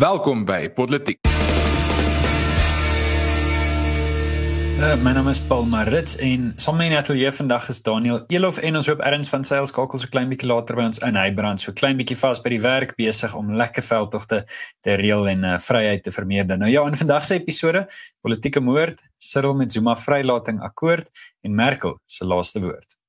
Welkom by Politiek. Uh, my naam is Paul Marits en saam met my atelier vandag is Daniel Elof en ons hoop erns van sales skakel so klein bietjie later by ons in hy brand so klein bietjie vas by die werk besig om lekker veldtogte te reël en uh, vryheid te vermeerder. Nou ja, in vandag se episode politieke moord, Cyril met Zuma vrylating akkoord en Merkel se laaste woord.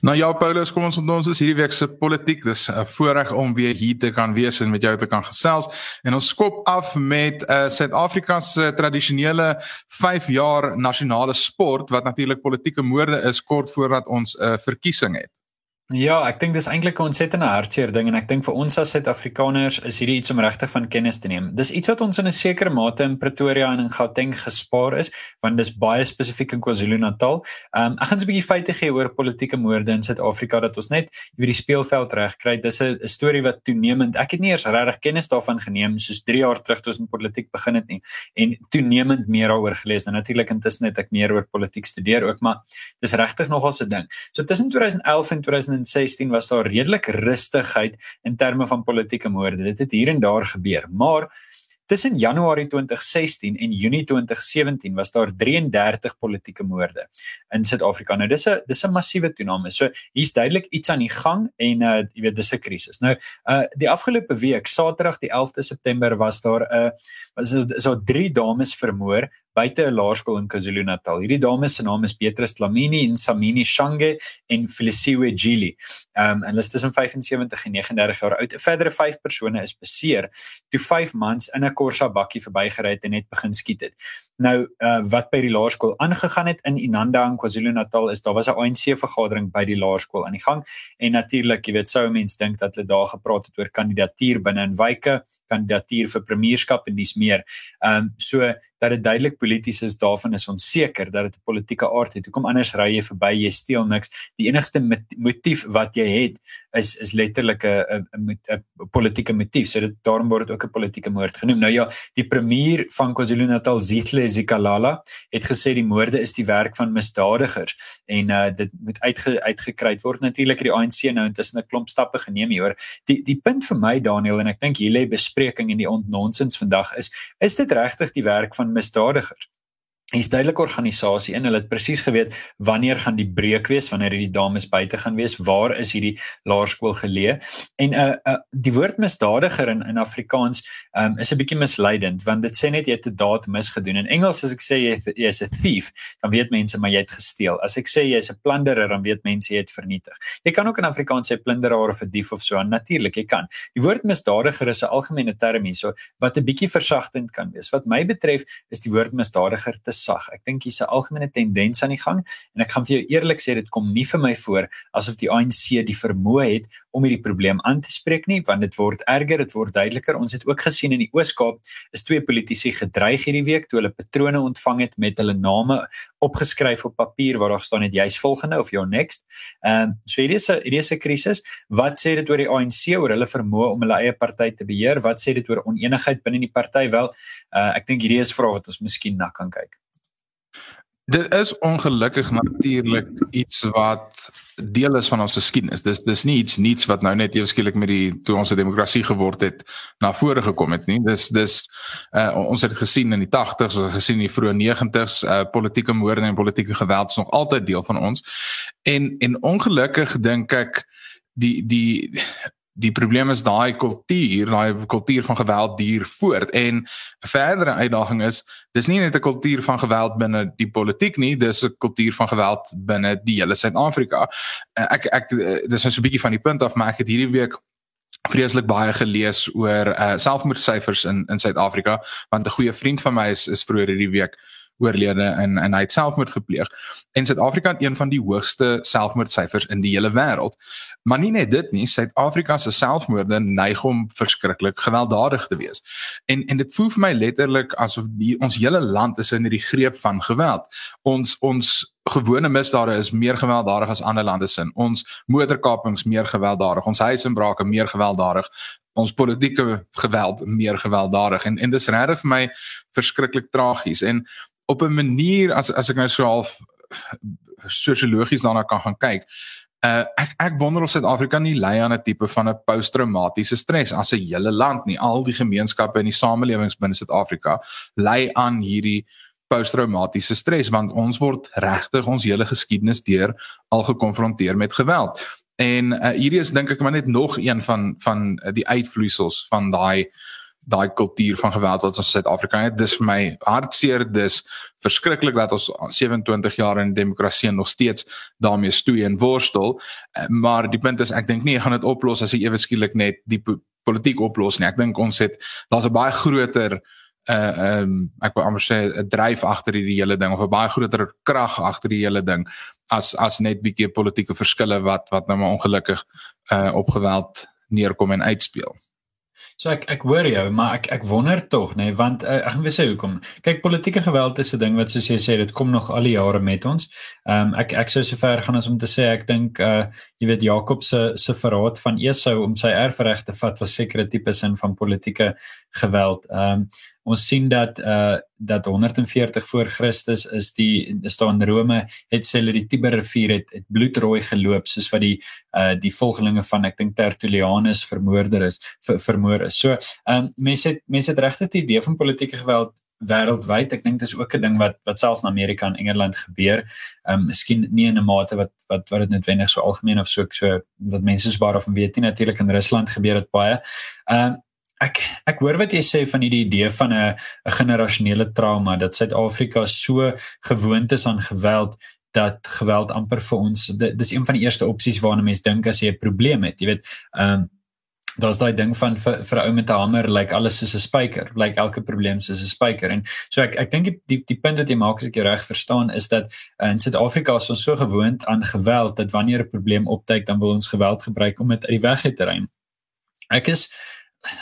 Nou ja Paulus, kom ons ontdons is hierdie week se politiek. Dis 'n voorreg om weer hier te kan wees en met jou te kan gesels. En ons skop af met uh, Suid-Afrika se tradisionele 5 jaar nasionale sport wat natuurlik politieke moorde is kort voordat ons 'n uh, verkiesing het. Ja, ek dink dis eintlik 'n ontsettende hartseer ding en ek dink vir ons as Suid-Afrikaners is hierdie iets om regtig van kennis te neem. Dis iets wat ons in 'n sekere mate in Pretoria en in Gauteng gespaar is, want dis baie spesifiek in KwaZulu-Natal. Ehm um, ek gaan 'n bietjie feite gee oor politieke moorde in Suid-Afrika dat ons net oor die speelveld reg kry. Dis 'n storie wat toenemend. Ek het nie eers regtig kennis daarvan geneem soos 3 jaar terug toe ons in politiek begin het nie en toenemend meer daaroor gelees. En natuurlik intussen het ek meer oor politiek studeer ook, maar dis regtig nogal 'n ding. So tussen 2011 en 2000 2016 was daar redelik rustigheid in terme van politieke moorde. Dit het hier en daar gebeur, maar tussen Januarie 2016 en Junie 2017 was daar 33 politieke moorde in Suid-Afrika. Nou dis 'n dis 'n massiewe toename. So hier's duidelik iets aan die gang en uh jy weet dis 'n krisis. Nou uh die afgelope week, Saterdag die 11de September was daar 'n uh, was so drie dames vermoor buite 'n laerskool in KwaZulu-Natal. Hierdie dames se name is Beatrice Dlamini en Samini Shange en Felisiwe Jili. Ehm um, en hulle is tussen 75 en 39 jaar oud. Verdere 5 persone is beseer toe 5 mans in 'n Corsa bakkie verbygery het en net begin skiet het. Nou uh, wat by die laerskool aangegaan het in Inanda in KwaZulu-Natal is daar was 'n ANC vergadering by die laerskool aan die gang en natuurlik, jy weet, sou mense dink dat hulle daar gepraat het oor kandidatuur binne in wyke, kandidatuur vir premierskap en dis meer. Ehm um, so dat dit duidelik polities is daarvan is ons seker dat dit 'n politieke aard het. Hoekom anders ry jy verby, jy steel niks. Die enigste motief wat jy het is is letterlik 'n 'n 'n politieke motief. So dit daarom word dit ook 'n politieke moord genoem. Nou ja, die premier van KwaZulu-Natal, Zihle Zikalala, het gesê die moorde is die werk van misdadigers en uh dit moet uitge, uitgekry word. Natuurlik die ANC nou intussen 'n klomp stappe geneem hier. Die die punt vir my Daniel en ek dink hier lê bespreking in die ontnonsens vandag is is dit regtig die werk van misdadigers hier's duidelike organisasie in hulle het presies geweet wanneer gaan die breek wees wanneer hierdie dames buite gaan wees waar is hierdie laerskool geleë. En 'n uh, uh, die woord misdadiger in in Afrikaans um, is 'n bietjie misleidend want dit sê net jy het 'n daad misgedoen in Engels as ek sê jy jy's 'n thief dan weet mense maar jy het gesteel. As ek sê jy's 'n plunderer dan weet mense jy het vernietig. Jy kan ook in Afrikaans sê plunderaar of 'n dief of so natuurlik jy kan. Die woord misdadiger is 'n algemene term hierso wat 'n bietjie versagtend kan wees. Wat my betref is die woord misdadiger te sag. Ek dink hier's 'n algemene tendens aan die gang en ek gaan vir jou eerlik sê dit kom nie vir my voor asof die ANC die vermoë het om hierdie probleem aan te spreek nie, want dit word erger, dit word duideliker. Ons het ook gesien in die Oos-Kaap is twee politici gedreig hierdie week toe hulle patrone ontvang het met hulle name opgeskryf op papier waar daar staan net jy's volgende of your next. Ehm um, so hierdie is 'n hierdie is 'n krisis. Wat sê dit oor die ANC oor hulle vermoë om hulle eie party te beheer? Wat sê dit oor onenigheid binne die party? Wel, uh, ek dink hierdie is vrae wat ons miskien na kan kyk. Dit is ongelukkig natuurlik iets wat deel is van ons geskiedenis. Dis dis nie iets niets wat nou net eweskielik met die toe ons 'n demokrasie geword het na vore gekom het nie. Dis dis uh, ons het gesien in die 80s, ons het gesien in die vroeë 90s, uh, politieke moorde en politieke geweld is nog altyd deel van ons. En en ongelukkig dink ek die die die probleem is daai kultuur, daai kultuur van geweld duur voort en 'n verdere uitdaging is dis nie net 'n kultuur van geweld binne die politiek nie, dis 'n kultuur van geweld binne die hele Suid-Afrika. Eh, ek ek eh, dis net so 'n bietjie van die punt af maar ek het hierdie week vreeslik baie gelees oor uh, selfmoordsyfers in in Suid-Afrika want 'n goeie vriend van my is is vroeër hierdie week oorlede en en hy het selfmoord gepleeg. En Suid-Afrika het een van die hoogste selfmoordsyfers in die hele wêreld. Maar nie net dit nie, Suid-Afrika se selfmoorde neig om verskriklik gewelddadig te wees. En en dit voel vir my letterlik asof die, ons hele land is in hierdie greep van geweld. Ons ons gewone misdade is meer gewelddadig as ander lande se. Ons motorkapings meer gewelddadig, ons huisinbrake meer gewelddadig ons politieke geweld meer gewelddadig en en dis regtig vir my verskriklik tragies en op 'n manier as as ek nou so half sosiologies daarna kan gaan kyk Uh ek ek wonder of Suid-Afrika nie lei aan 'n tipe van 'n posttraumatiese stres as 'n hele land nie. Al die gemeenskappe in die samelewings binne Suid-Afrika lei aan hierdie posttraumatiese stres want ons word regtig ons hele geskiedenis deur al gekonfronteer met geweld. En uh, hierdie is dink ek maar net nog een van van uh, die uitvloeisels van daai daai kultuur van geweld wat ons in Suid-Afrika het. Dis vir my hartseer, dis verskriklik dat ons 27 jaar in demokrasie nog steeds daarmee stoei en worstel. Uh, maar die punt is ek dink nie jy gaan dit oplos as jy ewe skielik net die po politiek oplos nie. Ek dink ons het daar's 'n baie groter uh ehm um, ek wil amper sê 'n dryf agter hierdie hele ding of 'n baie groter krag agter die hele ding as as net bietjie politieke verskille wat wat nou maar ongelukkig uh op geweld neerkom en uitspeel. So ek ek hoor jou, maar ek ek wonder tog, nê, nee, want uh, ek gaan sê hoekom. Kyk, politieke geweld is 'n ding wat soos jy sê, dit kom nog al die jare met ons. Ehm um, ek ek sou sover gaan as om te sê ek dink uh jy weet Jakob se se verraad van Esau om sy erfreg te vat was sekere tipe sin van politieke geweld. Ehm um, ons sien dat uh dat 140 voor Christus is die staan Rome het sê hulle die Tiber rivier het, het bloedrooi geloop soos wat die uh die volgelinge van ek dink Tertullianus vermoorder is ver, vermoor is. So ehm um, mense het mense het regtig die idee van politieke geweld wêreldwyd. Ek dink dis ook 'n ding wat wat selfs in Amerika en Engeland gebeur. Ehm um, miskien nie in 'n mate wat wat wat dit noodwendig so algemeen of so so wat mense baie van weet nie. Natuurlik in Rusland gebeur dit baie. Ehm um, ek ek hoor wat jy sê van hierdie idee van 'n 'n generasionele trauma dat Suid-Afrika so gewoond is aan geweld dat geweld amper vir ons dis een van die eerste opsies waarna mense dink as jy 'n probleem het jy weet ehm um, daar's daai ding van vir, vir 'n ou met 'n hamer lyk like alles soos 'n spyker lyk like elke probleem soos 'n spyker. En so ek ek dink die, die die punt wat jy maak as ek jou reg verstaan is dat uh, in Suid-Afrika is ons so gewoond aan geweld dat wanneer 'n probleem opduik dan wil ons geweld gebruik om dit uit die weg te ruim. Ek is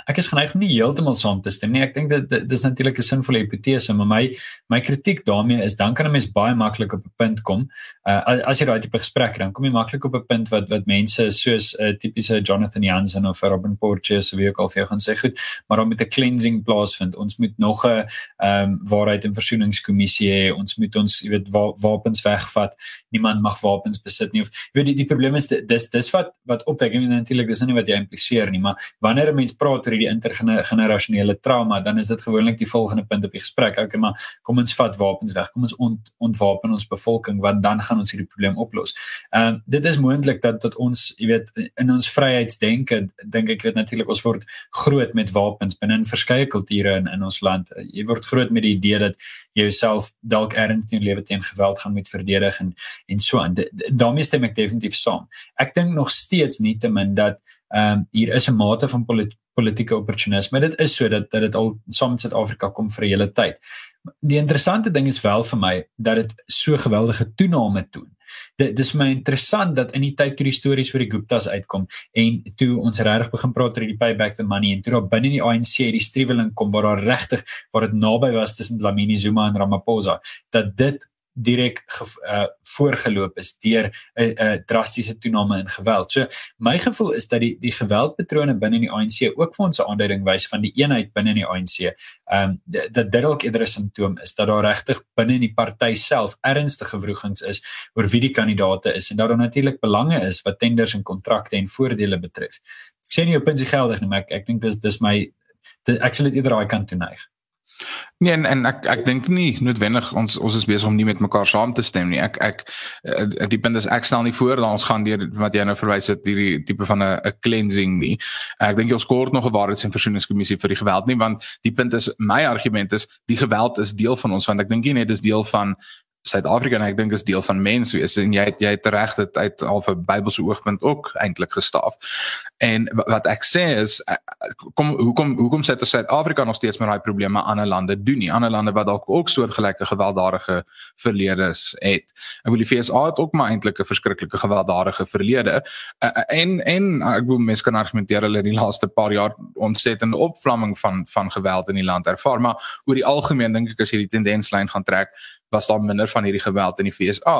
ek is geneig om nie heeltemal saam te stem nie. Ek dink dit dis natuurlik 'n sinvolle hipotese, maar my my kritiek daarmee is dan kan 'n mens baie maklik op 'n punt kom. Uh as jy daai tipe gesprek dan kom jy maklik op 'n punt wat wat mense soos 'n uh, tipiese Jonathan Jansen of Robin Porteous of wie ook al vir jou gaan sê goed, maar dan met 'n cleansing plaasvind. Ons moet nog 'n ehm um, waarheid en versoeningskommissie hê. Ons moet ons, jy weet, wa wapens wegvat. Niemand mag wapens besit nie of jy weet die, die probleem is dis dis wat wat optek en natuurlik dis nie wat jy impliseer nie, maar wanneer 'n mens praat praat oor hierdie intergenerasionele trauma, dan is dit gewoonlik die volgende punt op die gesprek. Okay, maar kom ons vat wapens weg. Kom ons ont, ontwapen ons bevolking want dan gaan ons hierdie probleem oplos. Ehm uh, dit is moontlik dat dat ons, jy weet, in ons vryheidsdenke dink ek weet natuurlik ons word groot met wapens binne in verskeie kulture in in ons land. Jy word groot met die idee dat jy jouself dalk erns in jou lewe teen geweld gaan moet verdedig en en so aan. daarmee stem ek definitief saam. Ek dink nog steeds nie te min dat ehm um, hier is 'n mate van polit politieke opportunisme. Dit is so dat dat dit al saam met Suid-Afrika kom vir 'n hele tyd. Die interessante ding is wel vir my dat dit so geweldige toename toon. Dit dis my interessant dat in die tyd toe die stories oor die Guptas uitkom en toe ons regtig begin praat oor die payback the money en toe daar binne die ANC die striweling kom waar daar regtig waar dit naby was tussen Dlamini Zuma en Ramaphosa dat dit direk uh, voorgeloop is deur 'n uh, uh, drastiese toename in geweld. So my gevoel is dat die die geweldpatrone binne die ANC ook vir ons 'n aanduiding wys van die eenheid binne die ANC. Ehm um, dat dit dalk eerder 'n simptoom is dat daar regtig binne die party self ernstige wrogings is oor wie die kandidaate is en dat daar natuurlik belange is wat tenders en kontrakte en voordele betref. Ek sê nie op punt is geldig nie, maar ek ek dink dis dis my ek sal dit eerder daai kant toe neig. Nee en, en ek ek dink nie noodwendig ons ons is besig om nie met mekaar saam te stem nie. Ek ek eh, die punt is ek stel nie voor dat ons gaan deur wat jy nou verwys het hierdie tipe van 'n 'n cleansing nie. Ek dink ons kort nog 'n waarheids- en versoeningskommissie vir die geweld nie want die punt is my argument is die geweld is deel van ons want ek dink nie net dis deel van Suid-Afrika en ek dink is deel van menswees en jy jy het reg dit uit al 'n Bybelse oogpunt ook eintlik gestaaf. En wat ek sê is eh, kom hoekom hoekom sê dit Suid-Afrika nog steeds met daai probleme ander lande doen nie. Ander lande wat dalk ook soortgelyke gewelddadige verledes het. Ek wil die FSA het ook maar eintlik 'n verskriklike gewelddadige verlede. Eh, eh, en en ek wil mense kan argumenteer hulle in die laaste paar jaar ontsettende opvlamming van van geweld in die land ervaar, maar oor die algemeen dink ek as jy die tendenslyn gaan trek was daar minder van hierdie geweld in die FSA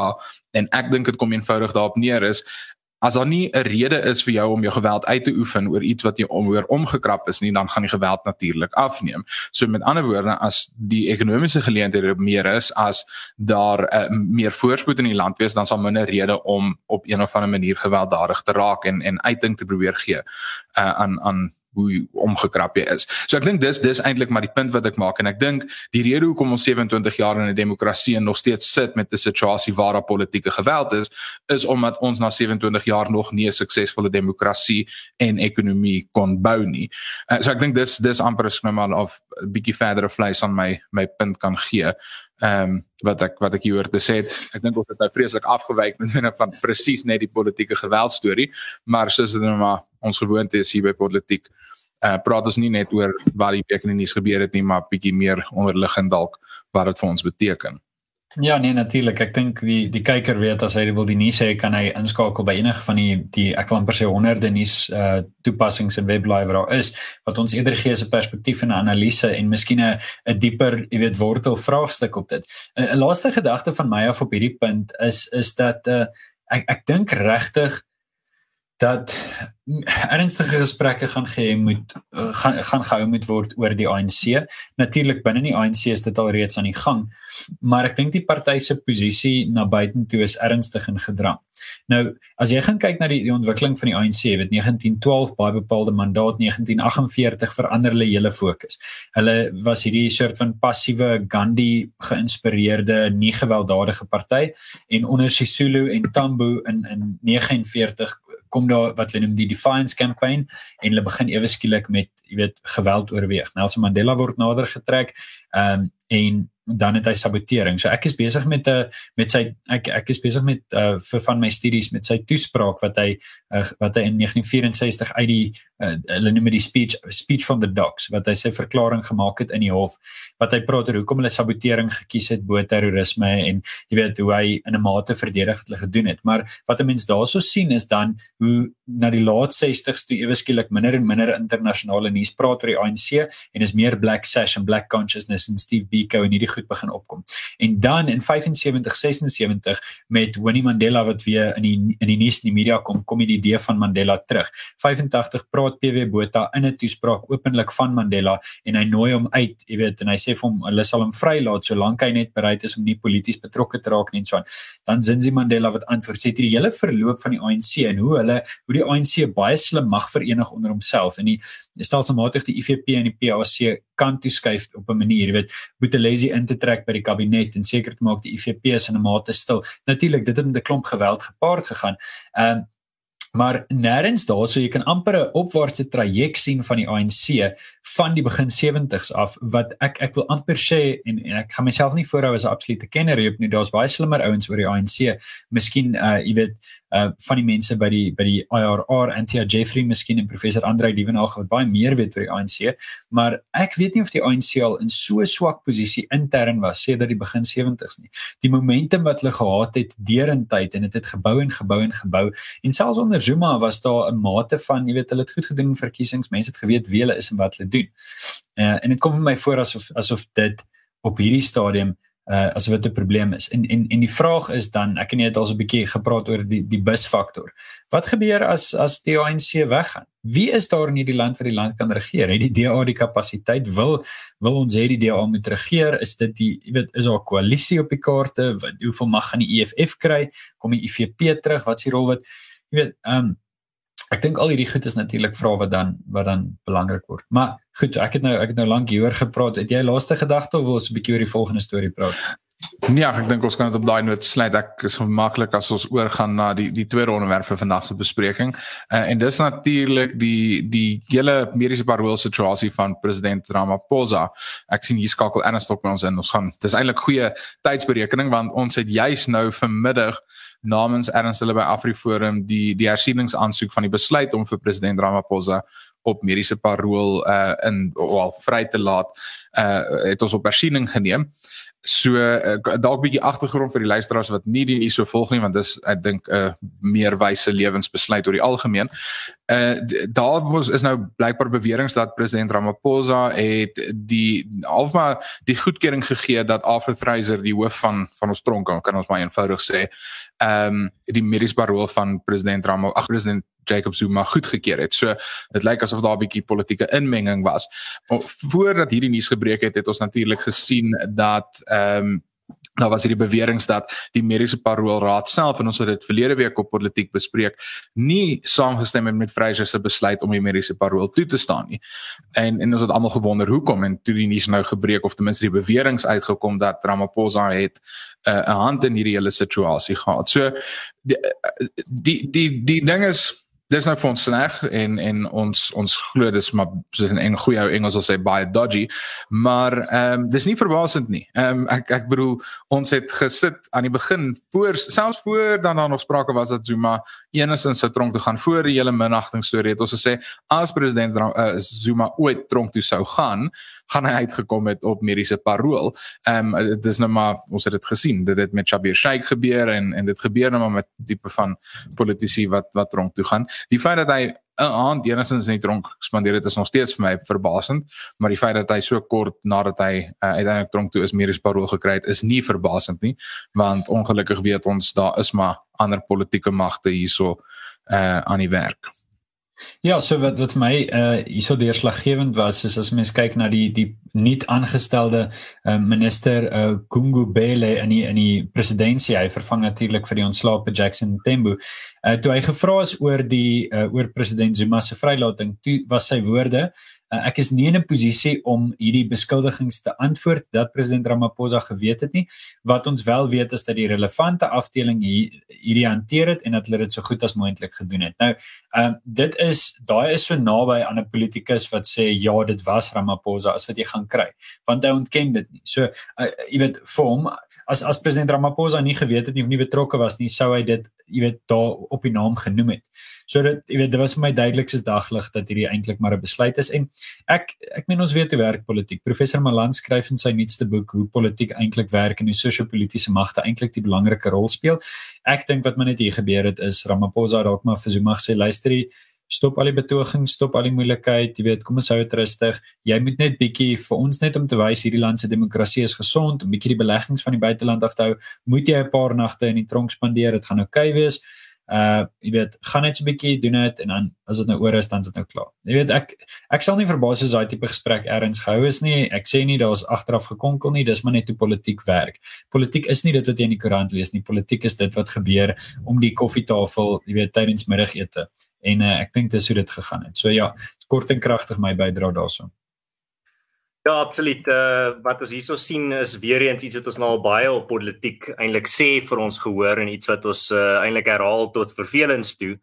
en ek dink dit kom eenvoudig daarop neer is as daar nie 'n rede is vir jou om jou geweld uit te oefen oor iets wat jy oor omgekrap is nie, dan gaan die geweld natuurlik afneem. So met ander woorde, as die ekonomiese geleenthede meer is, as daar uh, meer voorspoed in die land wees, dan sal minder rede om op een of ander manier gewelddadig te raak en en uiting te probeer gee uh, aan aan hoe omgekrap jy is. So ek dink dis dis eintlik maar die punt wat ek maak en ek dink die rede hoekom ons 27 jaar in 'n demokrasie en nog steeds sit met 'n situasie waar daar politieke geweld is, is omdat ons na 27 jaar nog nie 'n suksesvolle demokrasie en ekonomie kon bou nie. Uh, so ek dink dis dis amper is nou maar 'n bietjie verdere vleis aan my my punt kan gee. Ehm um, wat ek wat ek hier hoor te sê, ek dink ons het nou vreeslik afgewyk met binne van presies net die politieke geweld storie, maar soos dit nou maar ons gewoonte is hier by politiek, uh, praat ons nie net oor wat die week in die nuus gebeur het nie, maar bietjie meer onderliggend dalk wat dit vir ons beteken. Ja, nee natuurlik. Ek dink die die kyker weet as hy wil die nuus hê, kan hy inskakel by enige van die die ek wil amper sê honderde nuus uh toepassings en webblaai wat daar is wat ons eerder gee 'n perspektief en 'n analise en miskien 'n 'n dieper, jy weet, wortel vraagstuk op dit. 'n Laaste gedagte van my af op hierdie punt is is dat uh ek ek dink regtig dat ernstige gesprekke gaan gee moet uh, gaan gaan gehou moet word oor die ANC. Natuurlik binne die ANC is dit al reeds aan die gang, maar ek dink die party se posisie na buitentoe is ernstig in gedrang. Nou, as jy gaan kyk na die, die ontwikkeling van die ANC, weet 1912 baie bepaalde mandaat 1948 verander hulle hele fokus. Hulle was hierdie soort van passiewe Gandhi geïnspireerde nie gewelddadige party en onder Sisulu en Tambo in in 49 kom daar wat hulle noem die defiance campaign en hulle begin ewe skielik met jy weet geweld oorweeg. Nelson Mandela word nader getrek um, en dan het hy sabotering. So ek is besig met 'n uh, met sy ek ek is besig met uh vir van my studies met sy toespraak wat hy uh, wat hy in 1964 uit die uh, hulle noem dit die speech speech from the docs wat hy sy verklaring gemaak het in die hof wat hy praat oor hoekom hulle sabotering gekies het bo terrorisme en jy weet hoe hy in 'n mate verdedig het hulle gedoen het. Maar wat 'n mens daarso sien is dan hoe na die laat 60s toe ewe skielik minder en minder internasionale nuus praat oor die ANC en is meer black sash en black consciousness en Steve Biko en hierdie goed begin opkom. En dan in 75 76 met Winnie Mandela wat weer in die in die nuus in die media kom, kom die idee van Mandela terug. 85 praat PW Botha in 'n toespraak openlik van Mandela en hy nooi hom uit, jy weet, en hy sê vir hom hulle sal hom vrylaat solank hy net bereid is om nie polities betrokke te raak nie en so aan. Dan Zinzi Mandela wat antwoord sê hierdie hele verloop van die ANC en hoe hulle hoe die ANC baie slim mag verenig onder homself en die stelselmatig die IFP en die PAC kan toeskuif op 'n manier, jy weet, Boetelesi in te trek by die kabinet en seker te maak die IFP is in 'n mate stil. Natuurlik, dit het met 'n klomp geweld gepaard gegaan. Ehm um, maar nêrens daarso jy kan amper 'n opwaartse traject sien van die ANC van die begin 70s af wat ek ek wil amper sê en, en ek gaan myself nie voorhou as 'n absolute kenner hier op nie daar's baie slimmer ouens oor die ANC miskien uh jy weet uh van die mense by die by die IRR Anthea Jeffrey miskien en professor Andre Dievenage wat baie meer weet oor die ANC maar ek weet nie of die ANC al in so swak posisie intern was sedert die begin 70s nie. Die momentum wat hulle gehad het deurentyd en dit het, het gebou en gebou en gebou en selfs onder Zuma was daar 'n mate van jy weet hulle het goed gedoen in verkiesings mense het geweet wie hulle is en wat hulle doen uh en dit kom vir my voor asof asof dit op hierdie stadium uh as wat 'n probleem is. En en en die vraag is dan, ek en jy het al so 'n bietjie gepraat oor die die busfaktor. Wat gebeur as as die ANC weggaan? Wie is daar in hierdie land vir die land kan regeer? Het die DA die kapasiteit wil wil ons hê die DA moet regeer? Is dit die jy weet is daar 'n koalisie op die kaarte? Wat hoeveel mag gaan die EFF kry? Kom die IFP terug? Wat is die rol wat jy weet, ehm um, ek dink al hierdie goed is natuurlik vrae wat dan wat dan belangrik word. Maar goed, ek het nou ek het nou lank hieroor gepraat. Het jy laaste gedagte of wil ons 'n bietjie oor die volgende storie praat? Ja, ek dink ons kan dit op daai noot sluit. Ek is gemaklik as ons oorgaan na die die tweede onderwerp vir vandag se bespreking. Uh, en dis natuurlik die die hele mediese parol situasie van president Ramaphosa. Ek sien hier skakel Ernst op ons in. Ons gaan dis eintlik goeie tydsberekening want ons het juis nou vanmiddag namens Ernst hulle by Afriforum die die hersieningsaansoek van die besluit om vir president Ramaphosa op mediese parol uh in wel vry te laat uh het ons op hersiening geneem. So uh, dalk bietjie agtergrond vir die luisteraars wat nie die nuus so volg nie want dis ek dink 'n uh, meer wyse lewensbesluit oor die algemeen. Uh daar was is nou blykbaar beweringe dat president Ramaphosa het die alfa die goedkeuring gegee dat Arthur Fraser die hoof van van ons tronk kan ons maar eenvoudig sê ehm um, die mediese parol van president Ramaphosa ag president Jacob Zuma goedgekeur het. So dit lyk asof daar 'n bietjie politieke inmenging was. Voordat hierdie nuus gebreek het, het ons natuurlik gesien dat ehm um, Nou was hierdie beweringe dat die mediese paroolraad self en ons het dit verlede week op politiek bespreek, nie saamgestem het met Fraser se besluit om die mediese parool toe te staan nie. En en ons het almal gewonder hoekom en toe die nuus nou gebreek of ten minste die beweringe uitgekom dat Ramaphosa het uh, 'n hand in hierdie hele situasie gehad. So die die die die ding is dis nou vir ons sleg en en ons ons glo dis maar soos in 'n goeie ou Engels sal sê baie dodgy maar ehm um, dis nie verbasend nie. Ehm um, ek ek bedoel ons het gesit aan die begin voor selfs voor dan daar nog sprake was dat Zuma enigstens sou tronk toe gaan voor die hele minagting storie het ons gesê as president uh, Zuma ooit tronk toe sou gaan gaan hy uitgekom het op mediese parool. Ehm um, dis nou maar ons het dit gesien dit het met Shabir Sheikh gebeur en en dit gebeur nou maar met tipe van politici wat wat tronk toe gaan. Die feit dat hy 'n aand enigstens net tronk spandeer het is nog steeds vir my verbasend, maar die feit dat hy so kort nadat hy uh, uiteindelik tronk toe is mediese parool gekry het is nie verbasend nie, want ongelukkig weet ons daar is maar ander politieke magte hierso uh aan die werk. Ja, so wat wat vir my uh hierso deurslaggewend was is as mens kyk na die die nie aangestelde uh, minister uh Gungubele in die in die presidentskap hy vervang natuurlik vir die ontslape Jackson Tembo. Uh toe hy gevra is oor die uh oor president Zuma se vrylating, toe was sy woorde Uh, ek is nie in 'n posisie om hierdie beskuldigings te antwoord dat president Ramaphosa geweet het nie. Wat ons wel weet is dat die relevante afdeling hier hierdie hanteer het en dat hulle dit so goed as moontlik gedoen het. Nou, ehm uh, dit is daai is so naby aan 'n politikus wat sê ja, dit was Ramaphosa as wat jy gaan kry, want hy ontken dit nie. So, uh, jy weet, vir hom as as president Ramaphosa nie geweet het nie of nie betrokke was nie, sou hy dit, jy weet, daar op die naam genoem het. So dit jy weet dit was vir my duidelik soos daglig dat hierdie eintlik maar 'n besluit is en ek ek meen ons weet hoe werk politiek. Professor Malan skryf in sy nuutste boek hoe politiek eintlik werk en hoe sosio-politiese magte eintlik die belangrike rol speel. Ek dink wat maar net hier gebeur het is Ramaphosa dalk maar vir Zuma sê luister stop al die betogings, stop al die moeilikheid, jy weet, kom ons hou dit rustig. Jy moet net bietjie vir ons net om te wys hierdie land se demokrasie is gesond, om bietjie die beleggings van die buiteland af te hou, moet jy 'n paar nagte in die tronk spandeer, dit gaan oukei okay wees uh jy weet gaan net so 'n bietjie doen dit en dan as dit nou oor is dan is dit nou klaar. Jy weet ek ek sal nie verbaas as daai tipe gesprek erns gehou is nie. Ek sê nie daar's agteraf gekonkel nie, dis maar net hoe politiek werk. Politiek is nie dit wat jy in die koerant lees nie. Politiek is dit wat gebeur om die koffietafel, jy weet tydens middagete. En uh, ek dink dis hoe dit gegaan het. So ja, kort en kragtig my bydra daaroor. Ja, absoluut. Uh, wat ons hierso sien is weer eens iets wat ons nou al baie op politiek eintlik sê vir ons gehoor en iets wat ons uh, eintlik herhaal tot vervelings toe.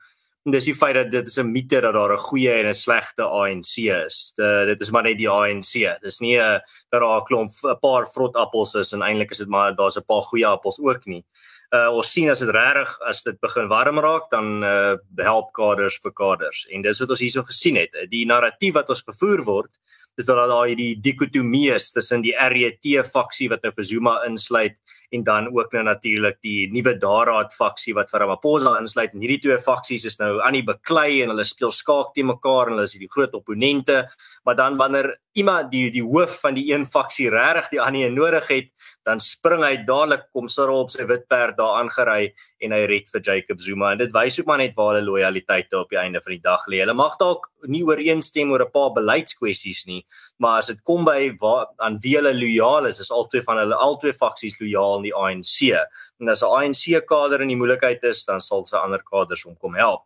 En dis die feit dat dit is 'n mite dat daar 'n goeie en 'n slegte ANC is. De, dit is maar net die ANC. Dis nie 'n uh, dat daar 'n klomp 'n paar vrot appels is en eintlik is dit maar daar's 'n paar goeie appels ook nie. Uh ons sien as dit regtig as dit begin warm raak dan uh help kaders vir kaders. En dis wat ons hierso gesien het. Die narratief wat ons gevoer word is dat daar hierdie dikotomie is tussen die RET faksie wat nou vir Zuma insluit en dan ook nou natuurlik die nuwe Daraad faksie wat vir Ramaphosa insluit. En hierdie twee faksies is nou aan die beklei en hulle speel skaak te mekaar en hulle is die groot opponente. Maar dan wanneer iemand die die hoof van die een faksie regtig die ander nodig het dan spring hy dadelik kom Cyril op sy wit perd daar aangery en hy red vir Jacob Zuma en dit wys ook maar net waar hulle lojaliteite op die einde van die dag lê. Hulle mag dalk nie ooreenstem oor 'n paar beleidskwessies nie, maar as dit kom by waar aan wie hulle lojaal is, is albei van hulle albei faksies lojaal aan die ANC. En as 'n ANC kader in die moeilikheid is, dan sal se ander kaders hom kom help.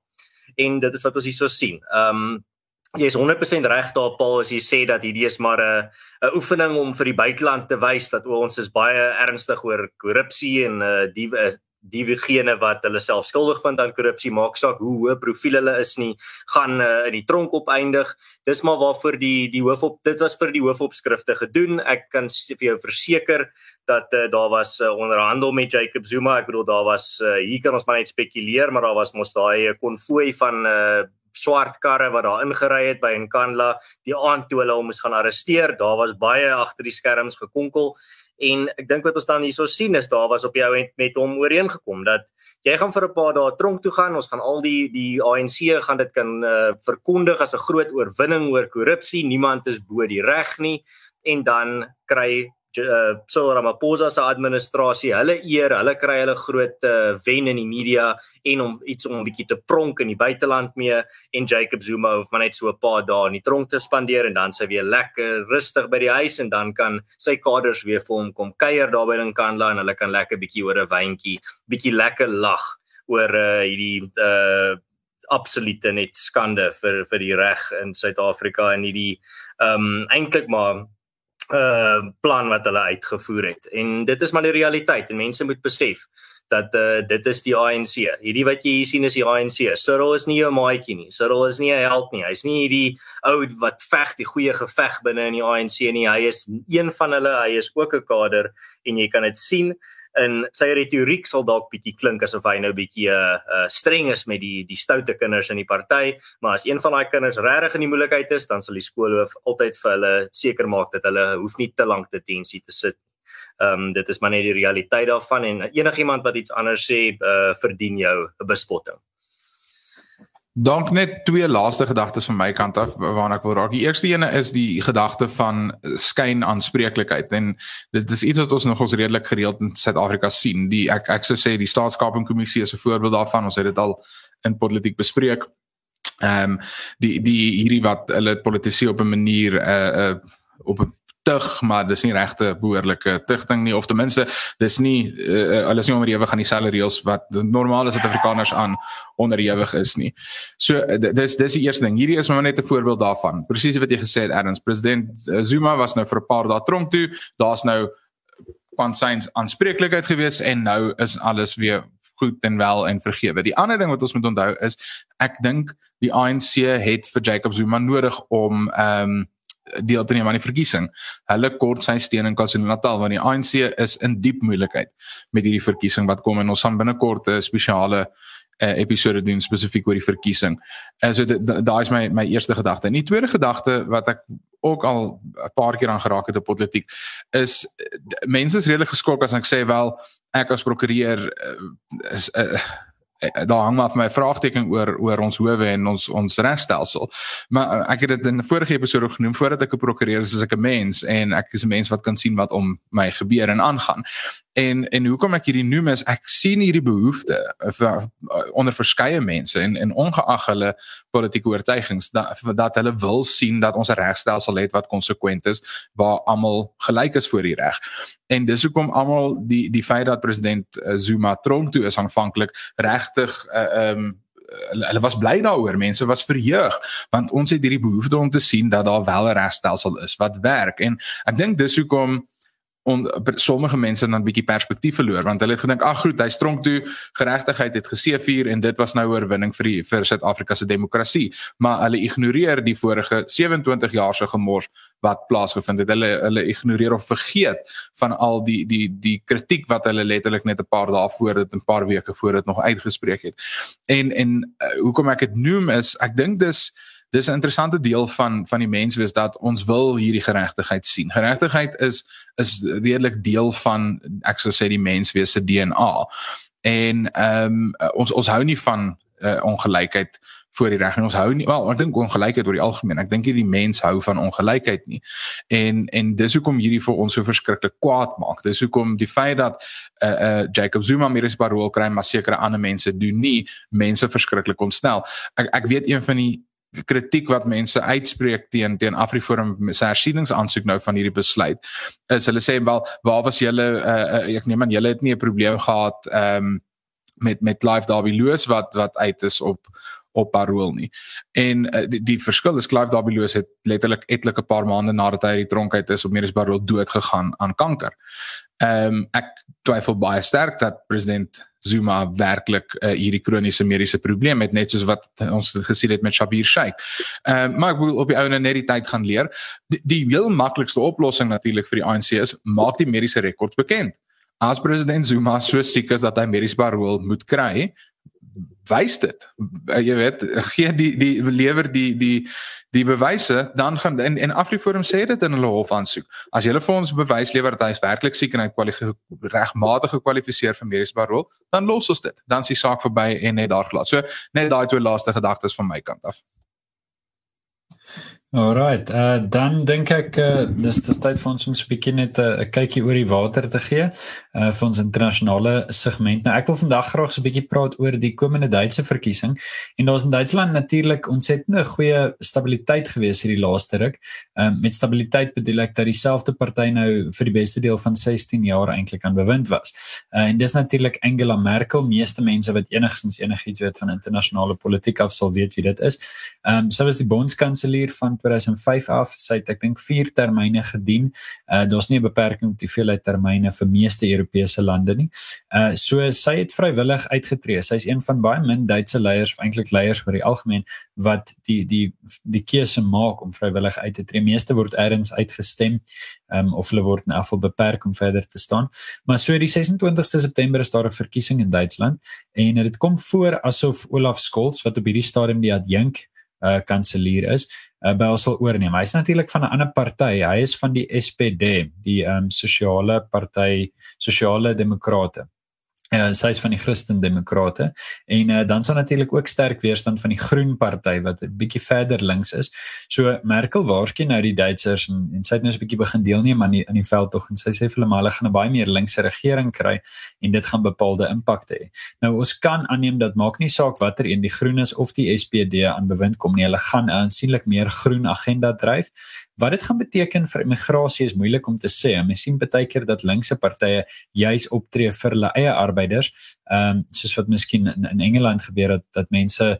En dit is wat ons hierso sien. Ehm um, jy is 100% reg daar Paul as jy sê dat hierdie is maar 'n 'n oefening om vir die buiteland te wys dat ons is baie ernstig oor korrupsie en uh, die uh, diegene wat hulle self skuldig vind aan korrupsie maak saak hoe hoë profiel hulle is nie gaan uh, in die tronk opeindig. Dis maar waarvoor die die hoof op dit was vir die hoofopskrifte gedoen. Ek kan vir jou verseker dat uh, daar was uh, onderhandel met Jacob Zuma. Ek bedoel daar was uh, hier kan ons maar net spekuleer maar daar was mos daai konvooi van uh, swart karre wat daar ingery het by Nkandla die aand toe hulle hom moes gaan arresteer. Daar was baie agter die skerms gekonkel en ek dink wat ons dan hierso sien is daar was op die ou end met hom ooreengekom dat jy gaan vir 'n paar dae tronk toe gaan. Ons gaan al die die ANC gaan dit kan uh, verkondig as 'n groot oorwinning oor korrupsie. Niemand is bo die reg nie en dan kry uh, Cyril Ramaphosa se administrasie, hulle eer, hulle kry hulle groot uh, wen in die media en om iets om 'n bietjie te pronk in die buiteland mee. En Jacob Zuma hoef maar net so 'n paar dae in die tronk te spandeer en dan sy weer lekker rustig by die huis en dan kan sy kaders weer vir hom kom kuier daar by Nkandla en hulle kan lekker bietjie oor 'n wyntjie, bietjie lekker lag oor uh, hierdie uh absolute net skande vir vir die reg in Suid-Afrika en hierdie ehm um, eintlik maar uh plan wat hulle uitgevoer het. En dit is maar die realiteit en mense moet besef dat uh dit is die ANC. Hierdie wat jy hier sien is die ANC. Cyril is nie 'n maatjie nie. Cyril is nie 'n held nie. Hy's nie hierdie ou wat veg die goeie geveg binne in die ANC nie. Hy is een van hulle. Hy is ook 'n kader en jy kan dit sien in sy retoriek sal dalk bietjie klink asof hy nou bietjie uh, uh streng is met die die stoute kinders in die party, maar as een van daai kinders regtig in die moeilikheid is, dan sal die skoolhoof altyd vir hulle seker maak dat hulle hoef nie te lank detensie te sit. Ehm um, dit is maar net die realiteit daarvan en enigiemand wat iets anders sê, uh verdien jou 'n bespotting. Dank net twee laaste gedagtes van my kant af waarna ek wil raak. Die eerste ene is die gedagte van skyn aanspreeklikheid en dit is iets wat ons nog ons redelik gereeld in Suid-Afrika sien. Die ek ek sou sê die staatskapingkommissie is 'n voorbeeld daarvan. Ons het dit al in politiek bespreek. Ehm um, die die hierdie wat hulle politisie op 'n manier 'n uh, eh, uh, op 'n tug, maar dis nie regte behoorlike tugting nie of ten minste dis nie uh, hulle is nie onderhewig aan dieselfde reëls wat normale Suid-Afrikaners aan onderhewig is nie. So dis dis die eerste ding. Hierdie is maar net 'n voorbeeld daarvan. Presies wat jy gesê het Erns, president Zuma was nou vir 'n paar dae tronk toe. Daar's nou van syns aanspreeklikheid gewees en nou is alles weer goed en wel en vergewe. Die ander ding wat ons moet onthou is ek dink die ANC het vir Jacob Zuma nodig om ehm um, deel te neem aan die verkiesing. Hulle kort sy steun in KwaZulu-Natal want die ANC is in diep moeilikheid met hierdie verkiesing wat kom en ons gaan binnekort 'n spesiale uh, episode doen spesifiek oor die verkiesing. En so daai is my my eerste gedagte. En die tweede gedagte wat ek ook al 'n paar keer aan geraak het op politiek is mense is redelik geskok as ek sê wel ek as prokureur is uh, Eh, daar hang maar vir my vraagteken oor oor ons howe en ons ons regstelsel. Maar eh, ek het dit in 'n vorige episode genoem voordat ek 'n prokureur is, is ek 'n mens en ek is 'n mens wat kan sien wat om my gebeur en aangaan. En en hoekom ek hierdie noem is ek sien hierdie behoefte onder verskeie mense en en ongeag hulle politieke oortuigings dat dat hulle wil sien dat ons 'n regstelsel het wat konsekwent is waar almal gelyk is voor die reg. En dis hoekom almal die die feit dat president eh, Zuma tronk toe is aanvanklik regtig uh, um hulle was bly daaroor mense was verheug want ons het hierdie behoefte om te sien dat daar wel 'n regstelsel is wat werk. En ek dink dis hoekom on sommige mense dan 'n bietjie perspektief verloor want hulle het gedink ag goed hy stronk toe. Geregtigheid het geseëvier en dit was nou oorwinning vir die vir Suid-Afrika se demokrasie. Maar hulle ignoreer die vorige 27 jaar se gemors wat plaasgevind het. Hulle hulle ignoreer of vergeet van al die die die kritiek wat hulle letterlik net 'n paar dae voor dit 'n paar weke voor dit nog uitgespreek het. En en uh, hoekom ek dit noem is ek dink dis dis 'n interessante deel van van die menswees dat ons wil hierdie geregtigheid sien. Geregtigheid is is redelik deel van ek sou sê die menswees se DNA. En ehm um, ons ons hou nie van uh, ongelykheid voor die reg en ons hou nie wel ek dink ongelykheid oor die algemeen. Ek dink nie die mens hou van ongelykheid nie. En en dis hoekom hierdie vir ons so verskriklik kwaad maak. Dis hoekom die feit dat uh uh Jacob Zuma meer as parol kry maar sekere ander mense doen nie mense verskriklik ontstel. Ek ek weet een van die kritiek wat mense uitspreek teen teen AfriForum se hersieningsaansoek nou van hierdie besluit is hulle sê wel waar was julle uh, ek neem aan julle het nie 'n probleem gehad um, met met live Derby Loos wat wat uit is op op parol nie. En uh, die, die verskil is Clive Derby Loos het letterlik etlike paar maande nadat hy uit die tronk uit is op mediese parol dood gegaan aan kanker. Ehm um, ek twyfel baie sterk dat president Zuma werklik uh, hierdie kroniese mediese probleem het net soos wat ons dit gesien het met Shabir Sheikh. Ehm uh, maar ek wil op die ouene net die tyd gaan leer. Die, die heel maklikste oplossing natuurlik vir die ANC is maak die mediese rekords bekend. As president Zuma so siek is dat hy mediese parol moet kry, wys dit. Uh, jy weet, gee die die lewer die die die bewyse, dan gaan en en Afriforum sê dit in hulle hof aansoek. As jy vir ons bewys lewer dat hy werklik siek en hy regmatig gekwalifiseer vir mediese beroep, dan los ons dit. Dan is die saak verby en net daar glas. So net daai twee laaste gedagtes van my kant af. Alright, uh dan dink ek uh dis dis tyd vir ons om 'n bietjie net uh, 'n uh, kykie oor die water te gee uh vir ons internasionale segment. Nou ek wil vandag graag so 'n bietjie praat oor die komende Duitse verkiesing. En daar's in Duitsland natuurlik ontsettende goeie stabiliteit gewees hierdie laaste ruk. Um met stabiliteit bedoel ek dat dieselfde party nou vir die beste deel van 16 jaar eintlik aan bewind was. Uh en dis natuurlik Angela Merkel. Meeste mense wat enigsins enigiets weet van internasionale politiek af sal weet wie dit is. Um sy was die bondskanselier van 2005 af. Sy het ek dink 4 termyne gedien. Uh daar's nie 'n beperking op die hoeveelheid termyne vir meeste Europese lande nie. Uh so sy het vrywillig uitgetree. Sy's een van baie min Duitse leiers of eintlik leiers oor die algemeen wat die die die keuse maak om vrywillig uit te tree. Meeste word eers uitgestem um, of hulle word in afval beperk om verder te staan. Maar so die 26ste September is daar 'n verkiesing in Duitsland en dit kom voor asof Olaf Scholz wat op hierdie stadium die adjunk uh kanselier is, uh, by ons sal oorneem. Hy's natuurlik van 'n ander party. Hy is van die SPD, die ehm um, sosiale party, sosiale demokrate uh, sy is van die Christendemokrate en uh, dan sal natuurlik ook sterk weerstand van die Groen party wat 'n bietjie verder links is. So Merkel waarskyn nou die Duitsers en, en sy het nou 'n bietjie begin deelneem aan die in die veldtog en sy sê vir hulle maar hulle gaan 'n baie meer linkse regering kry en dit gaan bepaalde impak hê. Nou ons kan aanneem dat maak nie saak watter een die Groenes of die SPD aan bewind kom nie, hulle gaan 'n aansienlik meer groen agenda dryf. Wat dit gaan beteken vir immigrasie is moeilik om te sê. Ons sien baie keer dat linkse partye juis optree vir hulle eie arbeiders. Ehm um, soos wat miskien in, in Engeland gebeur het dat mense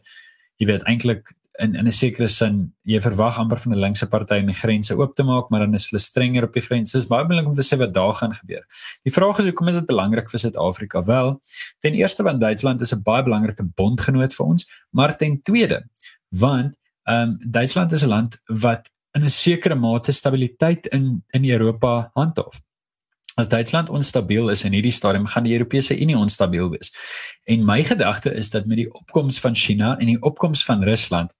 jy weet eintlik in in 'n sekere sin jy verwag amper van 'n linkse party om die grense oop te maak, maar dan is hulle strenger op die grense. Dis baie belangrik om te sê wat daar gaan gebeur. Die vraag is hoekom is dit belangrik vir Suid-Afrika? Wel, ten eerste want Duitsland is 'n baie belangrike bondgenoot vir ons, maar ten tweede want ehm um, Duitsland is 'n land wat in 'n sekere mate stabiliteit in in Europa handhaaf. As Duitsland onstabiel is in hierdie stadium, gaan die Europese Unie onstabiel wees. En my gedagte is dat met die opkoms van China en die opkoms van Rusland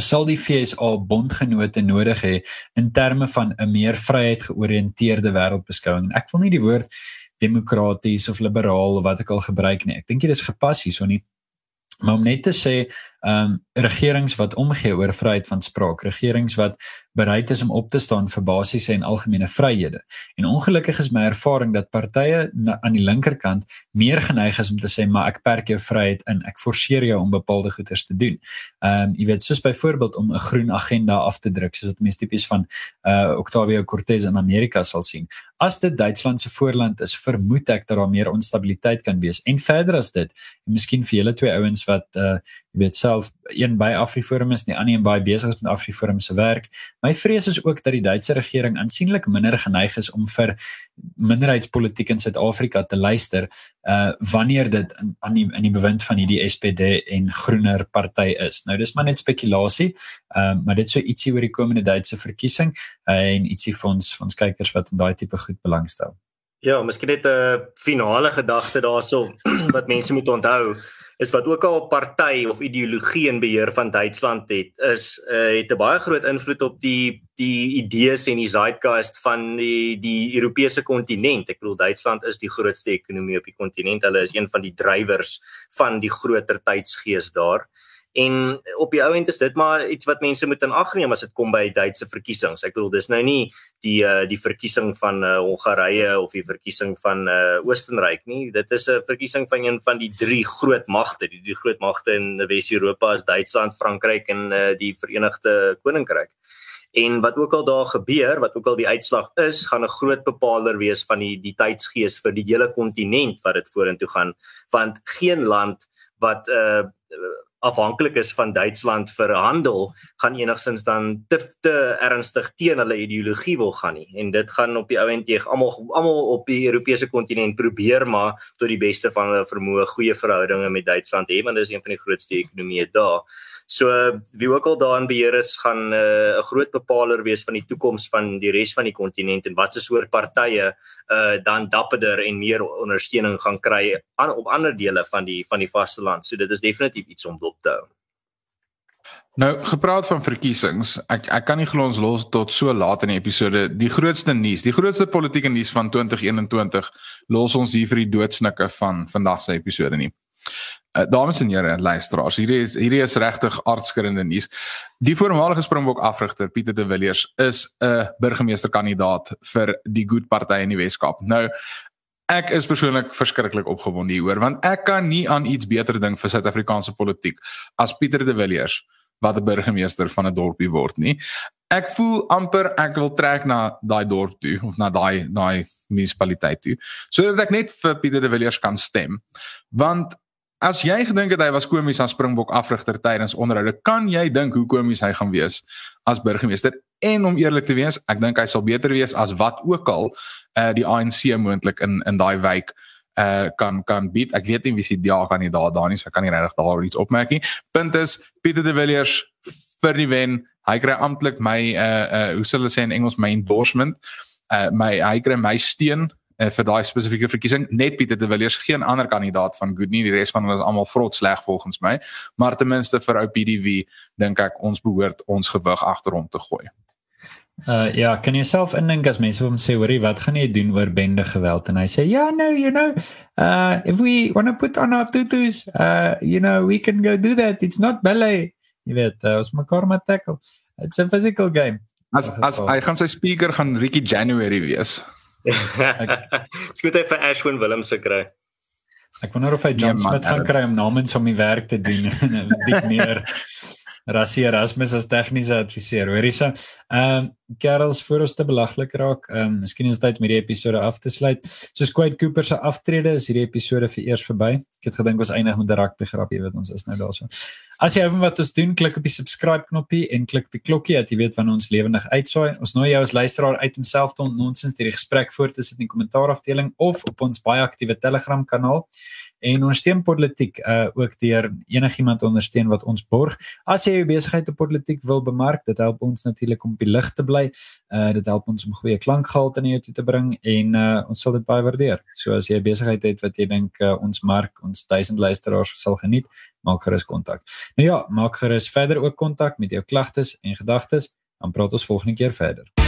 sal die FSA bondgenote nodig hê in terme van 'n meer vryheid georiënteerde wêreldbeskouing. Ek wil nie die woord demokraties of liberaal of wat ek al gebruik nie. Ek dink dit is gepas hierso nie. Maar om net te sê, ehm um, regerings wat omgee oor vryheid van spraak, regerings wat bereid is om op te staan vir basiese en algemene vryhede. En ongelukkig is my ervaring dat partye aan die linkerkant meer geneig is om te sê maar ek perk jou vryheid in, ek forceer jou om bepaalde goeders te doen. Ehm um, jy weet soos byvoorbeeld om 'n groen agenda af te druk, soos wat mense tipies van uh Octavio Cortez in Amerika sal sien. As dit Duitsland se voorland is, vermoed ek dat daar meer onstabiliteit kan wees. En verder as dit, en miskien vir julle twee ouens wat uh jy weet self een by Afriforum is, die ander een baie besig is met Afriforum se werk. My vrees is ook dat die Duitse regering aansienlik minder geneig is om vir minderheidspolitiek in Suid-Afrika te luister uh wanneer dit in aan die in die bewind van hierdie SPD en Groener party is. Nou dis maar net spekulasie. Uh, maar dit sou ietsie oor die komende Duitse verkiesing uh, en ietsie vir ons van ons kykers wat in daai tipe goed belangstel. Ja, miskien net 'n finale gedagte daarso wat mense moet onthou is wat ook al party of ideologie in beheer van Duitsland het is uh, het 'n baie groot invloed op die die idees en die zeitgeist van die die Europese kontinent. Ek bedoel Duitsland is die grootste ekonomie op die kontinent. Hulle is een van die drywers van die groter tydsgees daar. En op die ou end is dit maar iets wat mense moet in ag neem as dit kom by Duitse verkiesings. Ek bedoel dis nou nie die uh, die verkiesing van uh, Hongarye of die verkiesing van uh, Oostenryk nie. Dit is 'n verkiesing van een van die drie groot magte. Die drie groot magte in Wes-Europa is Duitsland, Frankryk en uh, die Verenigde Koninkryk. En wat ook al daar gebeur, wat ook al die uitslag is, gaan 'n groot bepaler wees van die die tydsgees vir die hele kontinent wat dit vorentoe gaan, want geen land wat uh, afhanklik is van Duitsland vir handel, gaan enigsins dan te, te ernstig teen hulle ideologie wil gaan nie. En dit gaan op die ou end teeg almal almal op die Europese kontinent probeer maar tot die beste van hulle vermoë goeie verhoudinge met Duitsland hê want dit is een van die grootste ekonomieë daar. So wie ook al daarin beheer is, gaan 'n uh, groot bepaler wees van die toekoms van die res van die kontinent en watse soort partye uh dan dapperder en meer ondersteuning gaan kry aan op ander dele van die van die vasteland. So dit is definitief iets om te hou. Nou gepraat van verkiesings, ek ek kan nie glo ons los tot so laat in die episode. Die grootste nuus, die grootste politieke nuus van 2021 los ons hier vir die doodsnikke van vandag se episode nie. Uh, dames en here luisteraars, hierdie is hierdie is regtig aardskrende nuus. Die voormalige Springbok afrigter Pieter de Villiers is 'n burgemeesterkandidaat vir die Goed Party in die Weskaap. Nou ek is persoonlik verskriklik opgewonde hieroor want ek kan nie aan iets beter dink vir Suid-Afrikaanse politiek as Pieter de Villiers wat 'n burgemeester van 'n dorpie word nie. Ek voel amper ek wil trek na daai dorp toe of na daai daai munisipaliteit toe sodat ek net vir Pieter de Villiers kan stem. Want As jy gedink het hy was komies aan Springbok afrigter tydens onderhoude, kan jy dink hoe komies hy gaan wees as burgemeester? En om eerlik te wees, ek dink hy sal beter wees as wat ook al uh die ANC moontlik in in daai wijk uh kan kan bied. Ek weet nie wie se dae kan nie daar daar nie, so ek kan nie regtig daar iets opmerk nie. Punt is Pieter de Villiers vir die wen. Hy kry amptelik my uh uh hoe sou hulle sê in Engels my endorsement. Uh my hy kry my steun uh, vir daai spesifieke verkiesing. Net Pieter de Villiers, geen ander kandidaat van Good nie. Die res van hulle is almal vrot sleg volgens my. Maar ten minste vir ou PDV dink ek ons behoort ons gewig agter hom te gooi. Uh ja, kan jy self indink as mense hom sê hoorie wat gaan jy doen oor bende geweld? En hy sê ja no you know uh if we want to put on our tutus uh you know we can go do that. It's not ballet. Jy weet uh, ons mekaar met tackle. It's a physical game. As as hy gaan sy speaker gaan Ricky January wees. Skoot hy vir Ashwin Willems se kry. Ek wonder of hy John nee, Smith gaan kry om namens hom die werk te doen en dik meer Rassie Erasmus as tegniese adviseur. Hoorie so. Ehm um, Karels voor ons te belaglik raak. Ehm um, miskien is dit tyd om hierdie episode af te sluit. Soos Quade Cooper se aftrede is hierdie episode vir eers verby. Ek het gedink ons eindig met 'n rugby grap, jy weet ons is nou daarso. As jy hou van wat ons doen, klik op die subscribe knoppie en klik op die klokkie dat jy weet wanneer ons lewendig uitsaai. Ons nooi jou as luisteraar uit om self te ontnonsens hierdie gesprek voort te sit in die kommentaarafdeling of op ons baie aktiewe Telegram kanaal en ons steun politiek uh ook deur enigiemand ondersteun wat ons borg. As jy jou besigheid op politiek wil bemark, dit help ons natuurlik om op die lig te bly. Uh dit help ons om goeie klankgehalte na jou toe te bring en uh ons sal dit baie waardeer. So as jy 'n besigheid het wat jy dink uh, ons mark, ons 1000 luisteraars sal geniet, maak gerus kontak. Nou ja, maak gerus verder ook kontak met jou klagtes en gedagtes, dan praat ons volgende keer verder.